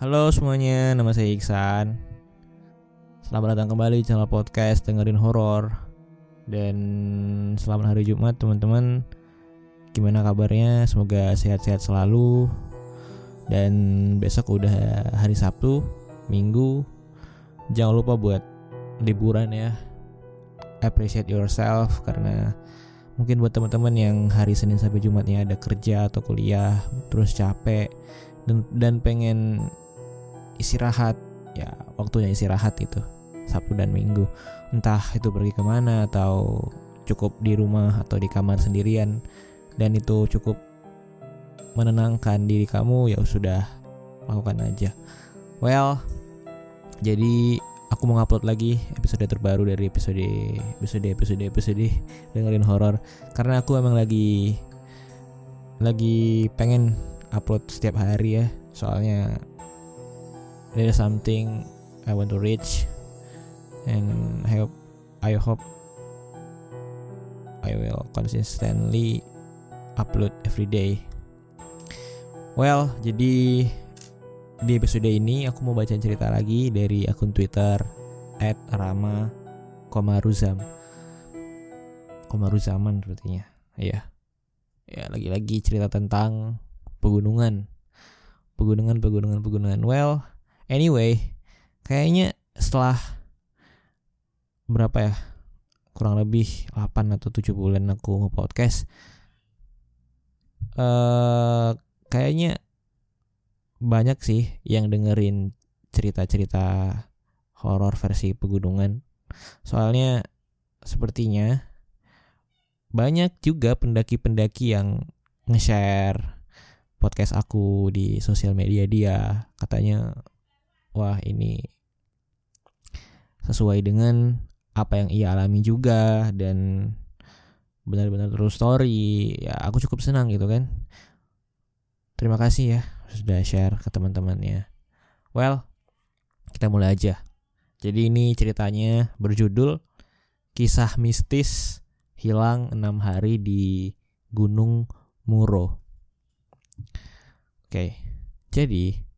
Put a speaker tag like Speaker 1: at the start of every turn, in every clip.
Speaker 1: Halo semuanya, nama saya Iksan. Selamat datang kembali di channel podcast dengerin horor. Dan selamat hari Jumat teman-teman. Gimana kabarnya? Semoga sehat-sehat selalu. Dan besok udah hari Sabtu, Minggu. Jangan lupa buat liburan ya. Appreciate yourself karena mungkin buat teman-teman yang hari Senin sampai Jumatnya ada kerja atau kuliah terus capek dan dan pengen istirahat. Ya waktunya istirahat itu Sabtu dan Minggu. Entah itu pergi ke mana atau cukup di rumah atau di kamar sendirian. Dan itu cukup menenangkan diri kamu ya sudah lakukan aja. Well jadi aku mau ngupload lagi episode terbaru dari episode episode episode episode dengerin horor. Karena aku emang lagi lagi pengen upload setiap hari ya. Soalnya there is something I want to reach and I hope I hope I will consistently upload every day well jadi di episode ini aku mau baca cerita lagi dari akun Twitter @rama Komaruzam. Komaruzaman sepertinya. Iya. Ya, lagi-lagi cerita tentang pegunungan. Pegunungan, pegunungan, pegunungan. Well, anyway, kayaknya setelah berapa ya? Kurang lebih 8 atau 7 bulan aku nge-podcast. Eh uh, kayaknya banyak sih yang dengerin cerita-cerita horor versi pegunungan. Soalnya sepertinya banyak juga pendaki-pendaki yang nge-share podcast aku di sosial media dia. Katanya wah ini sesuai dengan apa yang ia alami juga dan benar-benar terus story. Ya aku cukup senang gitu kan. Terima kasih ya sudah share ke teman-temannya. Well, kita mulai aja. Jadi ini ceritanya berjudul Kisah Mistis Hilang enam Hari di Gunung Muro. Oke, jadi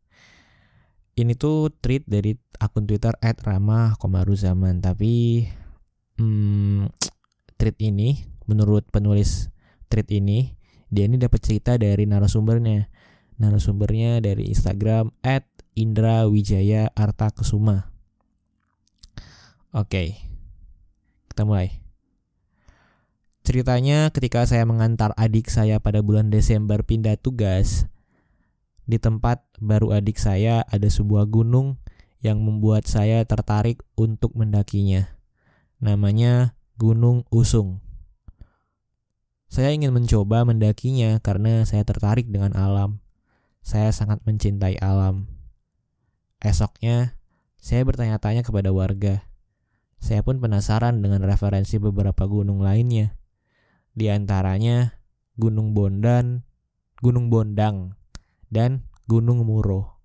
Speaker 1: ini tuh tweet dari akun Twitter @rama_komaruzaman tapi hmm, tweet ini menurut penulis tweet ini dia ini dapat cerita dari narasumbernya narasumbernya dari Instagram at Indra Wijaya Arta Kesuma. Oke, kita mulai. Ceritanya ketika saya mengantar adik saya pada bulan Desember pindah tugas, di tempat baru adik saya ada sebuah gunung yang membuat saya tertarik untuk mendakinya. Namanya Gunung Usung. Saya ingin mencoba mendakinya karena saya tertarik dengan alam. Saya sangat mencintai alam. Esoknya, saya bertanya-tanya kepada warga. Saya pun penasaran dengan referensi beberapa gunung lainnya. Di antaranya Gunung Bondan, Gunung Bondang, dan Gunung Muro.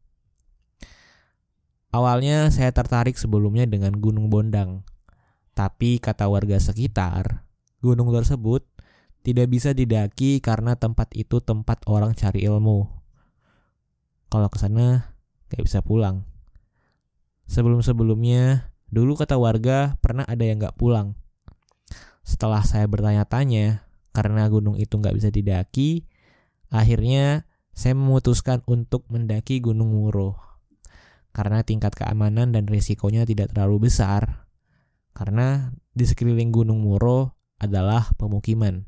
Speaker 1: Awalnya saya tertarik sebelumnya dengan Gunung Bondang. Tapi kata warga sekitar, gunung tersebut tidak bisa didaki karena tempat itu tempat orang cari ilmu kalau ke sana gak bisa pulang. Sebelum-sebelumnya, dulu kata warga pernah ada yang gak pulang. Setelah saya bertanya-tanya, karena gunung itu gak bisa didaki, akhirnya saya memutuskan untuk mendaki Gunung Muro. Karena tingkat keamanan dan risikonya tidak terlalu besar. Karena di sekeliling Gunung Muro adalah pemukiman.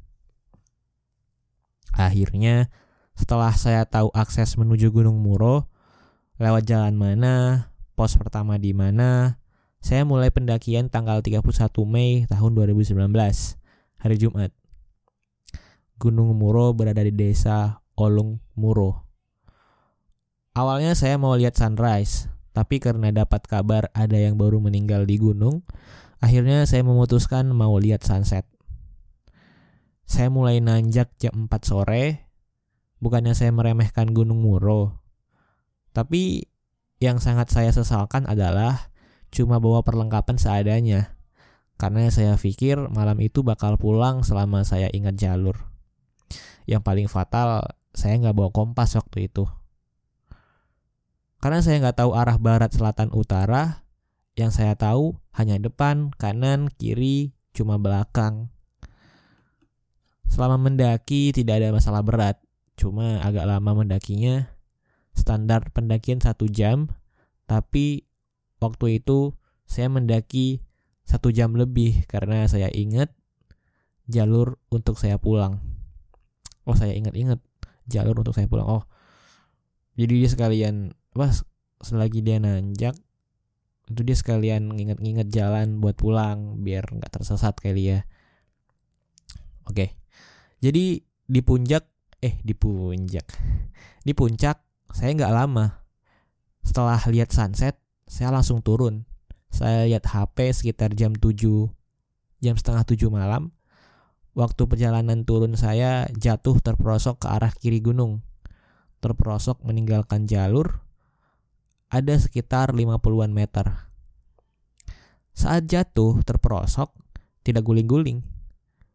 Speaker 1: Akhirnya, setelah saya tahu akses menuju Gunung Muro, lewat jalan mana, pos pertama di mana, saya mulai pendakian tanggal 31 Mei tahun 2019, hari Jumat. Gunung Muro berada di desa Olung Muro. Awalnya saya mau lihat sunrise, tapi karena dapat kabar ada yang baru meninggal di gunung, akhirnya saya memutuskan mau lihat sunset. Saya mulai nanjak jam 4 sore bukannya saya meremehkan Gunung Muro. Tapi yang sangat saya sesalkan adalah cuma bawa perlengkapan seadanya. Karena saya pikir malam itu bakal pulang selama saya ingat jalur. Yang paling fatal, saya nggak bawa kompas waktu itu. Karena saya nggak tahu arah barat, selatan, utara, yang saya tahu hanya depan, kanan, kiri, cuma belakang. Selama mendaki tidak ada masalah berat, cuma agak lama mendakinya. Standar pendakian satu jam, tapi waktu itu saya mendaki satu jam lebih karena saya ingat jalur untuk saya pulang. Oh saya ingat-ingat jalur untuk saya pulang. Oh jadi dia sekalian pas selagi dia nanjak itu dia sekalian nginget-nginget jalan buat pulang biar nggak tersesat kali ya. Oke jadi di puncak eh di puncak di puncak saya nggak lama. Setelah lihat sunset saya langsung turun. Saya lihat HP sekitar jam 7 jam setengah 7 malam waktu perjalanan turun saya jatuh terperosok ke arah kiri gunung terperosok meninggalkan jalur ada sekitar 50-an meter. Saat jatuh terperosok, tidak guling-guling.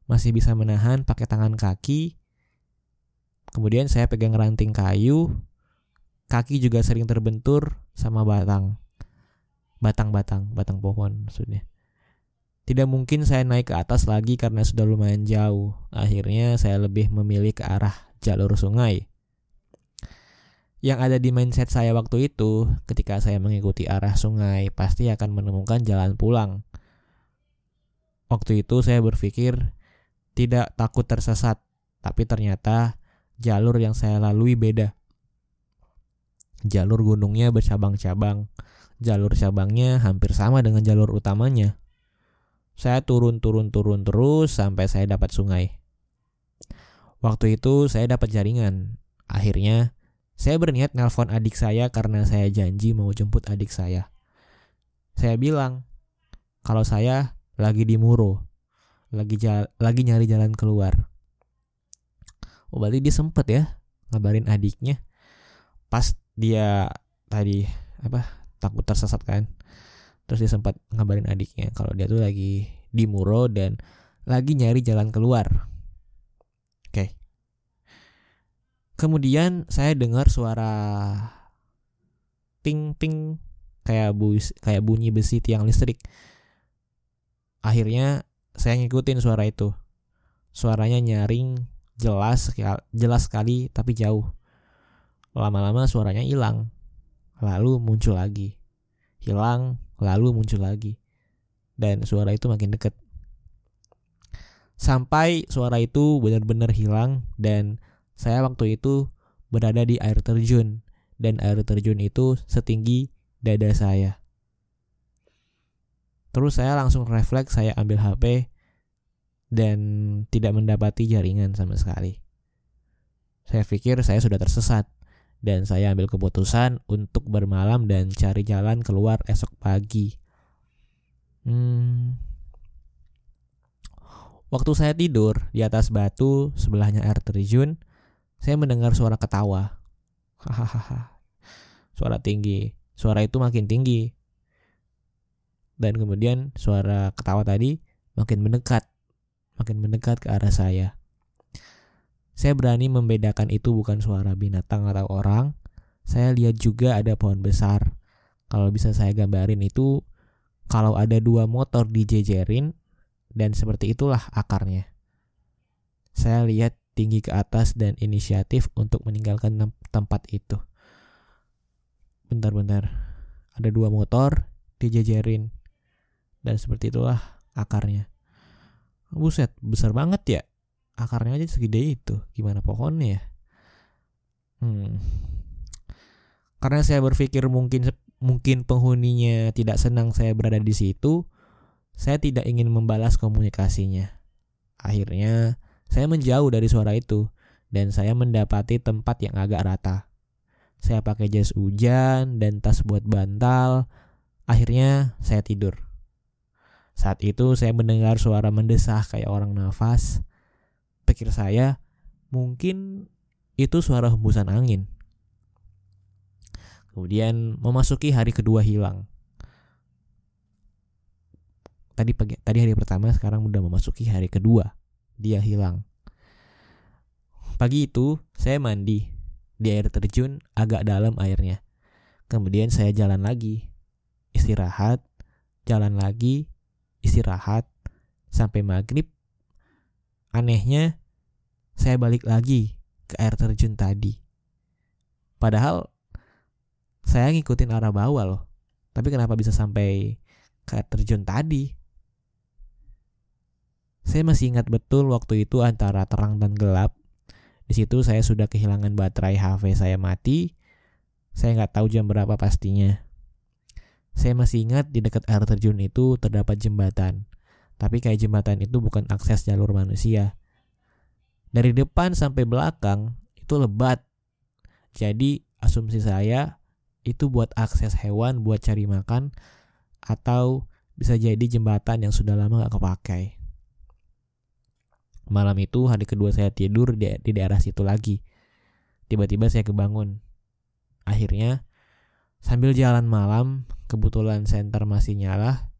Speaker 1: Masih bisa menahan pakai tangan kaki. Kemudian saya pegang ranting kayu. Kaki juga sering terbentur sama batang. Batang-batang, batang pohon maksudnya. Tidak mungkin saya naik ke atas lagi karena sudah lumayan jauh. Akhirnya saya lebih memilih ke arah jalur sungai yang ada di mindset saya waktu itu ketika saya mengikuti arah sungai pasti akan menemukan jalan pulang. Waktu itu saya berpikir tidak takut tersesat, tapi ternyata jalur yang saya lalui beda. Jalur gunungnya bercabang-cabang, jalur cabangnya hampir sama dengan jalur utamanya. Saya turun-turun-turun terus sampai saya dapat sungai. Waktu itu saya dapat jaringan. Akhirnya saya berniat nelpon adik saya karena saya janji mau jemput adik saya. Saya bilang, kalau saya lagi di Muro, lagi lagi nyari jalan keluar. Oh berarti dia sempet ya ngabarin adiknya pas dia tadi apa takut tersesat kan. Terus dia sempat ngabarin adiknya kalau dia tuh lagi di Muro dan lagi nyari jalan keluar. Kemudian saya dengar suara ting ting kayak bu kayak bunyi besi tiang listrik. Akhirnya saya ngikutin suara itu. Suaranya nyaring, jelas jelas sekali tapi jauh. Lama-lama suaranya hilang. Lalu muncul lagi. Hilang, lalu muncul lagi. Dan suara itu makin dekat. Sampai suara itu benar-benar hilang dan saya waktu itu berada di air terjun dan air terjun itu setinggi dada saya. Terus saya langsung refleks saya ambil HP dan tidak mendapati jaringan sama sekali. Saya pikir saya sudah tersesat dan saya ambil keputusan untuk bermalam dan cari jalan keluar esok pagi. Hmm. Waktu saya tidur di atas batu sebelahnya air terjun, saya mendengar suara ketawa. Hahaha. Suara tinggi. Suara itu makin tinggi. Dan kemudian suara ketawa tadi makin mendekat. Makin mendekat ke arah saya. Saya berani membedakan itu bukan suara binatang atau orang. Saya lihat juga ada pohon besar. Kalau bisa saya gambarin itu kalau ada dua motor dijejerin dan seperti itulah akarnya. Saya lihat tinggi ke atas dan inisiatif untuk meninggalkan tempat itu. Bentar-bentar. Ada dua motor dijajarin. Dan seperti itulah akarnya. Buset, besar banget ya. Akarnya aja segede itu. Gimana pohonnya ya? Hmm. Karena saya berpikir mungkin mungkin penghuninya tidak senang saya berada di situ, saya tidak ingin membalas komunikasinya. Akhirnya saya menjauh dari suara itu dan saya mendapati tempat yang agak rata. Saya pakai jas hujan dan tas buat bantal. Akhirnya saya tidur. Saat itu saya mendengar suara mendesah kayak orang nafas. Pikir saya, mungkin itu suara hembusan angin. Kemudian memasuki hari kedua hilang. Tadi pagi, tadi hari pertama, sekarang udah memasuki hari kedua dia hilang. Pagi itu saya mandi di air terjun agak dalam airnya. Kemudian saya jalan lagi, istirahat, jalan lagi, istirahat, sampai maghrib. Anehnya, saya balik lagi ke air terjun tadi. Padahal saya ngikutin arah bawah loh. Tapi kenapa bisa sampai ke air terjun tadi? Saya masih ingat betul waktu itu antara terang dan gelap. Di situ saya sudah kehilangan baterai HP saya mati. Saya nggak tahu jam berapa pastinya. Saya masih ingat di dekat air terjun itu terdapat jembatan. Tapi kayak jembatan itu bukan akses jalur manusia. Dari depan sampai belakang itu lebat. Jadi asumsi saya itu buat akses hewan buat cari makan atau bisa jadi jembatan yang sudah lama gak kepakai. Malam itu hari kedua saya tidur di, di daerah situ lagi. Tiba-tiba saya kebangun. Akhirnya sambil jalan malam, kebetulan senter masih nyala.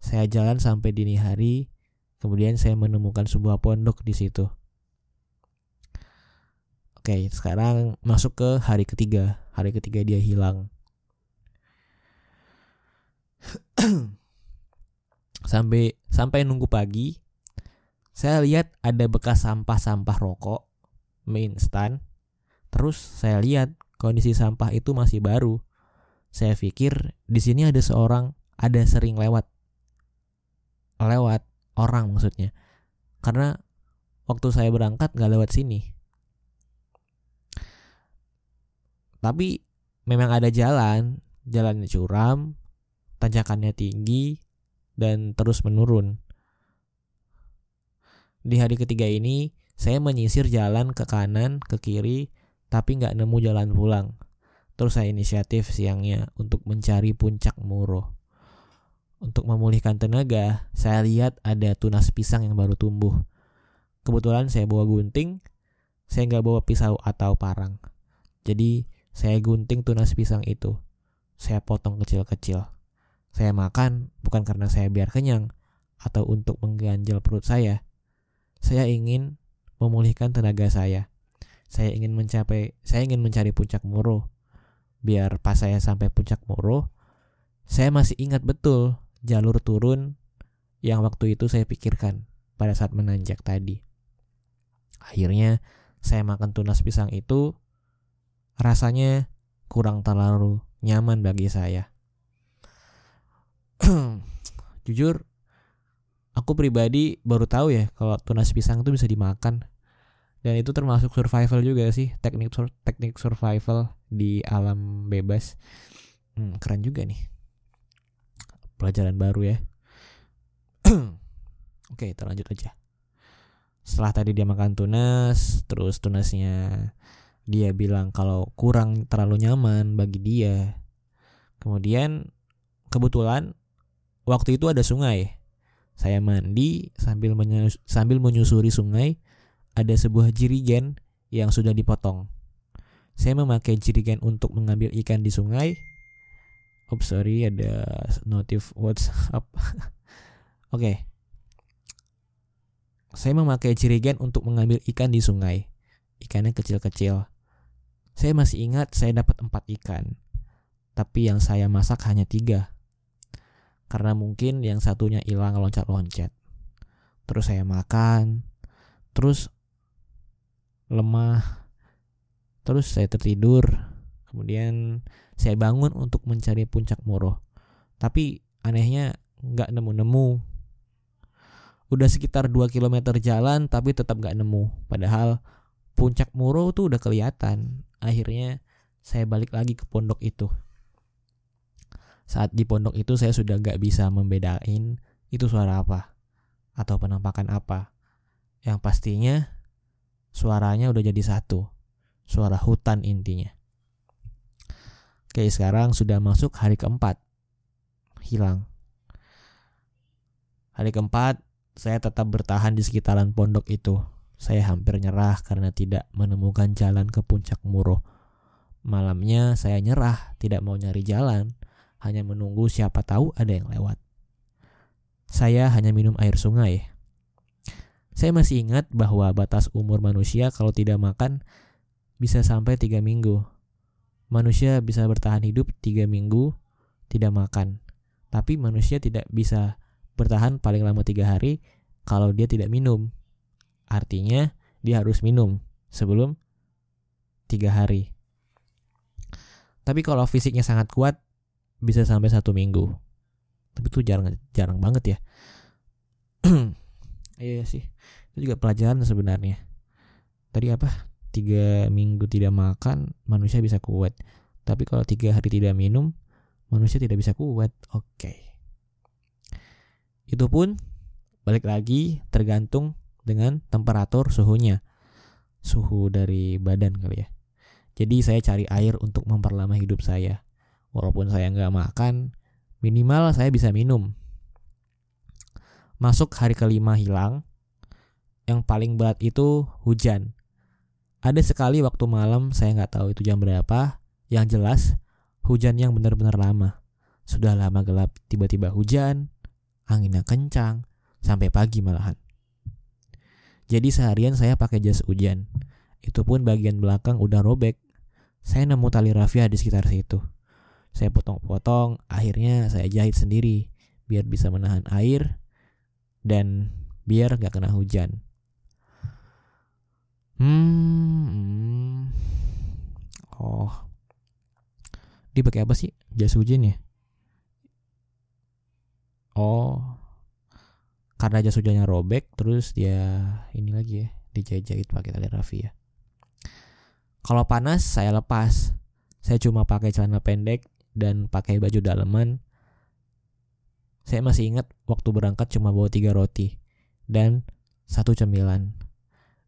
Speaker 1: Saya jalan sampai dini hari, kemudian saya menemukan sebuah pondok di situ. Oke, sekarang masuk ke hari ketiga. Hari ketiga dia hilang. sampai sampai nunggu pagi saya lihat ada bekas sampah-sampah rokok mie instan. Terus saya lihat kondisi sampah itu masih baru. Saya pikir di sini ada seorang ada sering lewat. Lewat orang maksudnya. Karena waktu saya berangkat nggak lewat sini. Tapi memang ada jalan, jalannya curam, tanjakannya tinggi, dan terus menurun. Di hari ketiga ini, saya menyisir jalan ke kanan, ke kiri, tapi nggak nemu jalan pulang. Terus saya inisiatif siangnya untuk mencari puncak Muro. Untuk memulihkan tenaga, saya lihat ada tunas pisang yang baru tumbuh. Kebetulan saya bawa gunting, saya nggak bawa pisau atau parang. Jadi saya gunting tunas pisang itu. Saya potong kecil-kecil. Saya makan bukan karena saya biar kenyang atau untuk mengganjal perut saya, saya ingin memulihkan tenaga saya. Saya ingin mencapai, saya ingin mencari puncak Moro. Biar pas saya sampai puncak Moro, saya masih ingat betul jalur turun yang waktu itu saya pikirkan pada saat menanjak tadi. Akhirnya saya makan tunas pisang itu rasanya kurang terlalu nyaman bagi saya. Jujur aku pribadi baru tahu ya kalau tunas pisang itu bisa dimakan dan itu termasuk survival juga sih teknik teknik survival di alam bebas hmm, keren juga nih pelajaran baru ya oke kita lanjut aja setelah tadi dia makan tunas terus tunasnya dia bilang kalau kurang terlalu nyaman bagi dia kemudian kebetulan waktu itu ada sungai saya mandi sambil menyus sambil menyusuri sungai ada sebuah jirigen yang sudah dipotong. Saya memakai jirigen untuk mengambil ikan di sungai. Oh sorry ada notif WhatsApp. Oke. okay. Saya memakai jirigen untuk mengambil ikan di sungai. Ikannya kecil-kecil. Saya masih ingat saya dapat empat ikan. Tapi yang saya masak hanya tiga karena mungkin yang satunya hilang loncat-loncat. Terus saya makan, terus lemah, terus saya tertidur. Kemudian saya bangun untuk mencari puncak Moro. Tapi anehnya nggak nemu-nemu. Udah sekitar 2 km jalan tapi tetap nggak nemu. Padahal puncak Moro tuh udah kelihatan. Akhirnya saya balik lagi ke pondok itu. Saat di pondok itu saya sudah gak bisa membedain itu suara apa atau penampakan apa. Yang pastinya suaranya udah jadi satu. Suara hutan intinya. Oke sekarang sudah masuk hari keempat. Hilang. Hari keempat saya tetap bertahan di sekitaran pondok itu. Saya hampir nyerah karena tidak menemukan jalan ke puncak Muro. Malamnya saya nyerah, tidak mau nyari jalan hanya menunggu siapa tahu ada yang lewat. Saya hanya minum air sungai. Saya masih ingat bahwa batas umur manusia kalau tidak makan bisa sampai tiga minggu. Manusia bisa bertahan hidup tiga minggu tidak makan. Tapi manusia tidak bisa bertahan paling lama tiga hari kalau dia tidak minum. Artinya dia harus minum sebelum tiga hari. Tapi kalau fisiknya sangat kuat bisa sampai satu minggu. Tapi itu jarang jarang banget ya. iya sih. Itu juga pelajaran sebenarnya. Tadi apa? Tiga minggu tidak makan manusia bisa kuat. Tapi kalau tiga hari tidak minum manusia tidak bisa kuat. Oke. Okay. Itu pun balik lagi tergantung dengan temperatur suhunya. Suhu dari badan kali ya. Jadi saya cari air untuk memperlama hidup saya. Walaupun saya nggak makan, minimal saya bisa minum. Masuk hari kelima hilang, yang paling berat itu hujan. Ada sekali waktu malam saya nggak tahu itu jam berapa, yang jelas Hujan yang benar-benar lama. Sudah lama gelap, tiba-tiba hujan, anginnya kencang, sampai pagi malahan. Jadi seharian saya pakai jas hujan. Itu pun bagian belakang udah robek. Saya nemu tali rafia di sekitar situ. Saya potong-potong, akhirnya saya jahit sendiri biar bisa menahan air dan biar nggak kena hujan. Hmm, hmm. oh, dia pakai apa sih? Jas hujan ya? Oh. Karena jas hujannya robek terus dia ini lagi ya dijahit-jahit pakai tali rafia kalau panas saya lepas. Saya cuma pakai celana pendek dan pakai baju daleman. Saya masih ingat waktu berangkat cuma bawa tiga roti dan satu cemilan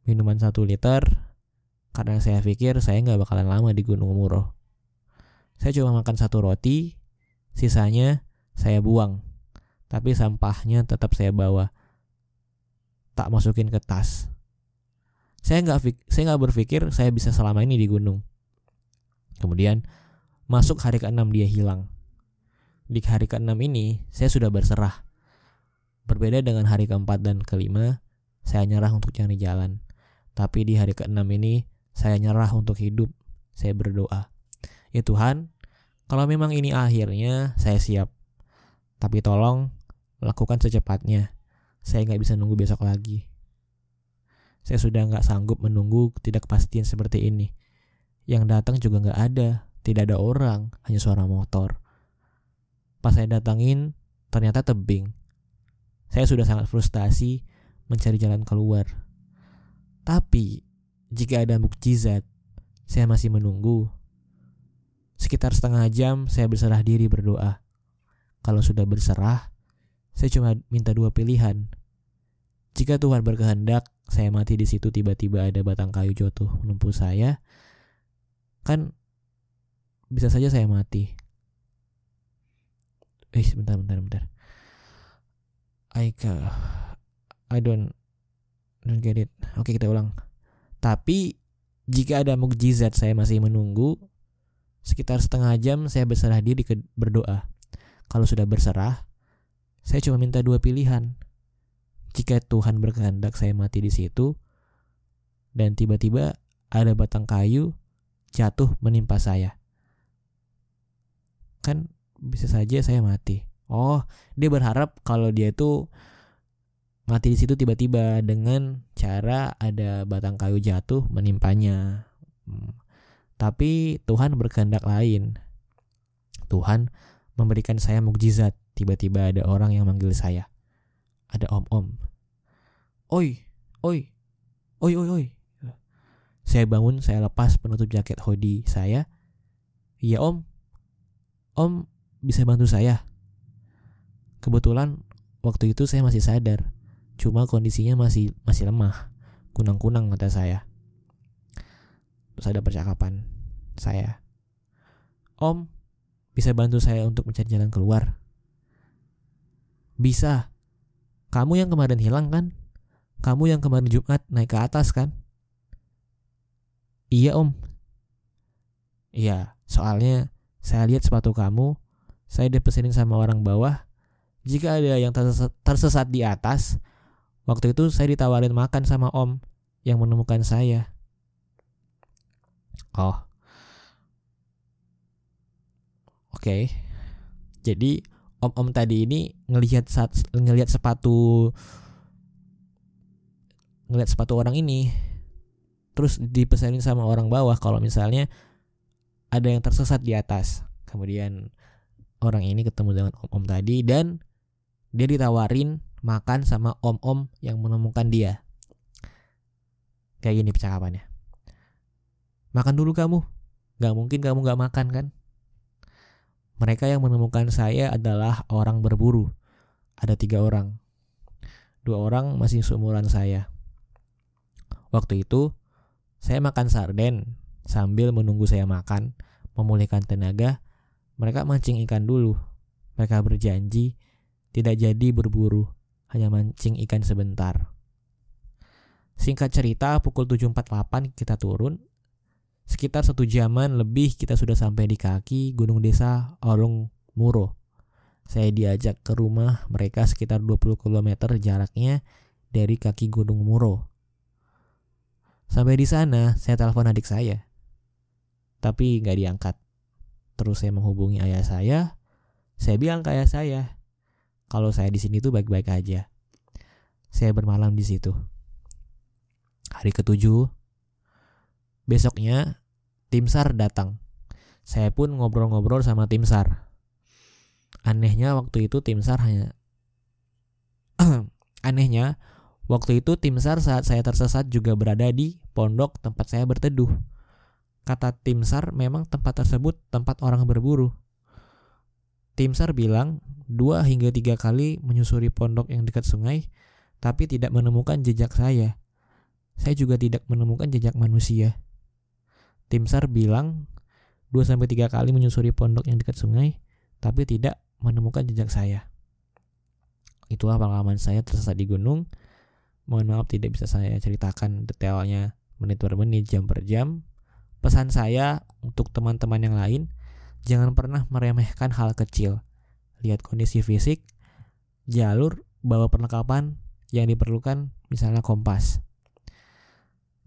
Speaker 1: minuman satu liter karena saya pikir saya nggak bakalan lama di Gunung Muro saya cuma makan satu roti, sisanya saya buang. Tapi sampahnya tetap saya bawa. Tak masukin ke tas. Saya nggak saya nggak berpikir saya bisa selama ini di gunung. Kemudian masuk hari ke-6 dia hilang. Di hari ke-6 ini saya sudah berserah. Berbeda dengan hari keempat dan kelima, saya nyerah untuk cari jalan. Tapi di hari ke-6 ini, saya nyerah untuk hidup. Saya berdoa. Ya Tuhan, kalau memang ini akhirnya, saya siap. Tapi tolong lakukan secepatnya. Saya nggak bisa nunggu besok lagi. Saya sudah nggak sanggup menunggu tidak kepastian seperti ini. Yang datang juga nggak ada, tidak ada orang, hanya suara motor. Pas saya datangin, ternyata tebing. Saya sudah sangat frustasi mencari jalan keluar. Tapi, jika ada mukjizat, saya masih menunggu Sekitar setengah jam saya berserah diri berdoa. Kalau sudah berserah, saya cuma minta dua pilihan. Jika Tuhan berkehendak, saya mati di situ tiba-tiba ada batang kayu jatuh menumpu saya, kan bisa saja saya mati. Eh, bentar, bentar, bentar. I, I don't, don't get it. Oke, kita ulang. Tapi jika ada mukjizat saya masih menunggu, Sekitar setengah jam saya berserah diri ke berdoa. Kalau sudah berserah, saya cuma minta dua pilihan. Jika Tuhan berkehendak saya mati di situ, dan tiba-tiba ada batang kayu jatuh menimpa saya. Kan bisa saja saya mati. Oh, dia berharap kalau dia itu mati di situ tiba-tiba dengan cara ada batang kayu jatuh menimpanya. Hmm. Tapi Tuhan berkehendak lain. Tuhan memberikan saya mukjizat. Tiba-tiba ada orang yang manggil saya. Ada om-om. Oi, oi, oi, oi, oi. Saya bangun, saya lepas penutup jaket hoodie saya. Iya om, om bisa bantu saya. Kebetulan waktu itu saya masih sadar, cuma kondisinya masih masih lemah, kunang-kunang mata saya. Terus ada percakapan saya. Om, bisa bantu saya untuk mencari jalan keluar? Bisa. Kamu yang kemarin hilang kan? Kamu yang kemarin Jumat naik ke atas kan? Iya om. Iya, soalnya saya lihat sepatu kamu, saya dipesenin sama orang bawah. Jika ada yang tersesat di atas, waktu itu saya ditawarin makan sama om yang menemukan saya. Oh, Oke. Jadi om-om tadi ini ngelihat ngelihat sepatu ngelihat sepatu orang ini terus dipesanin sama orang bawah kalau misalnya ada yang tersesat di atas. Kemudian orang ini ketemu dengan om-om tadi dan dia ditawarin makan sama om-om yang menemukan dia. Kayak gini percakapannya. Makan dulu kamu. Gak mungkin kamu gak makan kan? Mereka yang menemukan saya adalah orang berburu. Ada tiga orang. Dua orang masih seumuran saya. Waktu itu, saya makan sarden sambil menunggu saya makan, memulihkan tenaga. Mereka mancing ikan dulu. Mereka berjanji tidak jadi berburu, hanya mancing ikan sebentar. Singkat cerita, pukul 7.48 kita turun Sekitar satu jaman lebih kita sudah sampai di kaki gunung desa Olong Muro. Saya diajak ke rumah mereka sekitar 20 km jaraknya dari kaki Gunung Muro. Sampai di sana, saya telepon adik saya. Tapi nggak diangkat. Terus saya menghubungi ayah saya. Saya bilang ke ayah saya, kalau saya di sini tuh baik-baik aja. Saya bermalam di situ. Hari ketujuh, besoknya tim SAR datang. Saya pun ngobrol-ngobrol sama tim SAR. Anehnya waktu itu tim SAR hanya Anehnya, waktu itu tim SAR saat saya tersesat juga berada di pondok tempat saya berteduh. Kata tim SAR memang tempat tersebut tempat orang berburu. Tim SAR bilang dua hingga tiga kali menyusuri pondok yang dekat sungai, tapi tidak menemukan jejak saya. Saya juga tidak menemukan jejak manusia. Tim SAR bilang 2-3 kali menyusuri pondok yang dekat sungai, tapi tidak menemukan jejak saya. Itulah pengalaman saya tersesat di gunung. Mohon maaf tidak bisa saya ceritakan detailnya menit per menit, jam per jam. Pesan saya untuk teman-teman yang lain, jangan pernah meremehkan hal kecil. Lihat kondisi fisik, jalur, bawa perlengkapan yang diperlukan, misalnya kompas.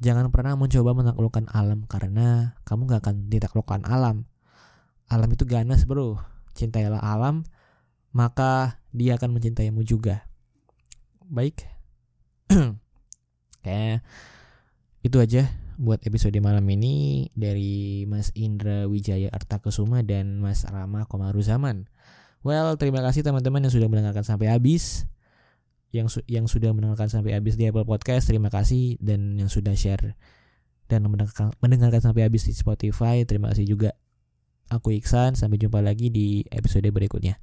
Speaker 1: Jangan pernah mencoba menaklukkan alam karena kamu gak akan ditaklukkan alam. Alam itu ganas bro. Cintailah alam, maka dia akan mencintaimu juga. Baik. Kayak itu aja buat episode malam ini dari Mas Indra Wijaya Artakesuma dan Mas Rama Komaruzaman. Well, terima kasih teman-teman yang sudah mendengarkan sampai habis. Yang su yang sudah mendengarkan sampai habis di Apple Podcast terima kasih. Dan yang sudah share dan mendengarkan, mendengarkan sampai habis di Spotify terima kasih juga. Aku Iksan sampai jumpa lagi di episode berikutnya.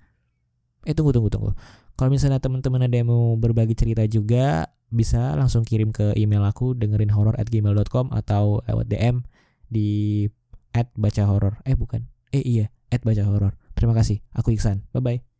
Speaker 1: Eh tunggu tunggu tunggu kalau misalnya teman-teman ada yang mau berbagi cerita juga bisa langsung kirim ke email aku dengerin horror at gmail.com atau lewat DM di at baca horror. Eh bukan. Eh iya at baca horror. Terima kasih. Aku Iksan. Bye bye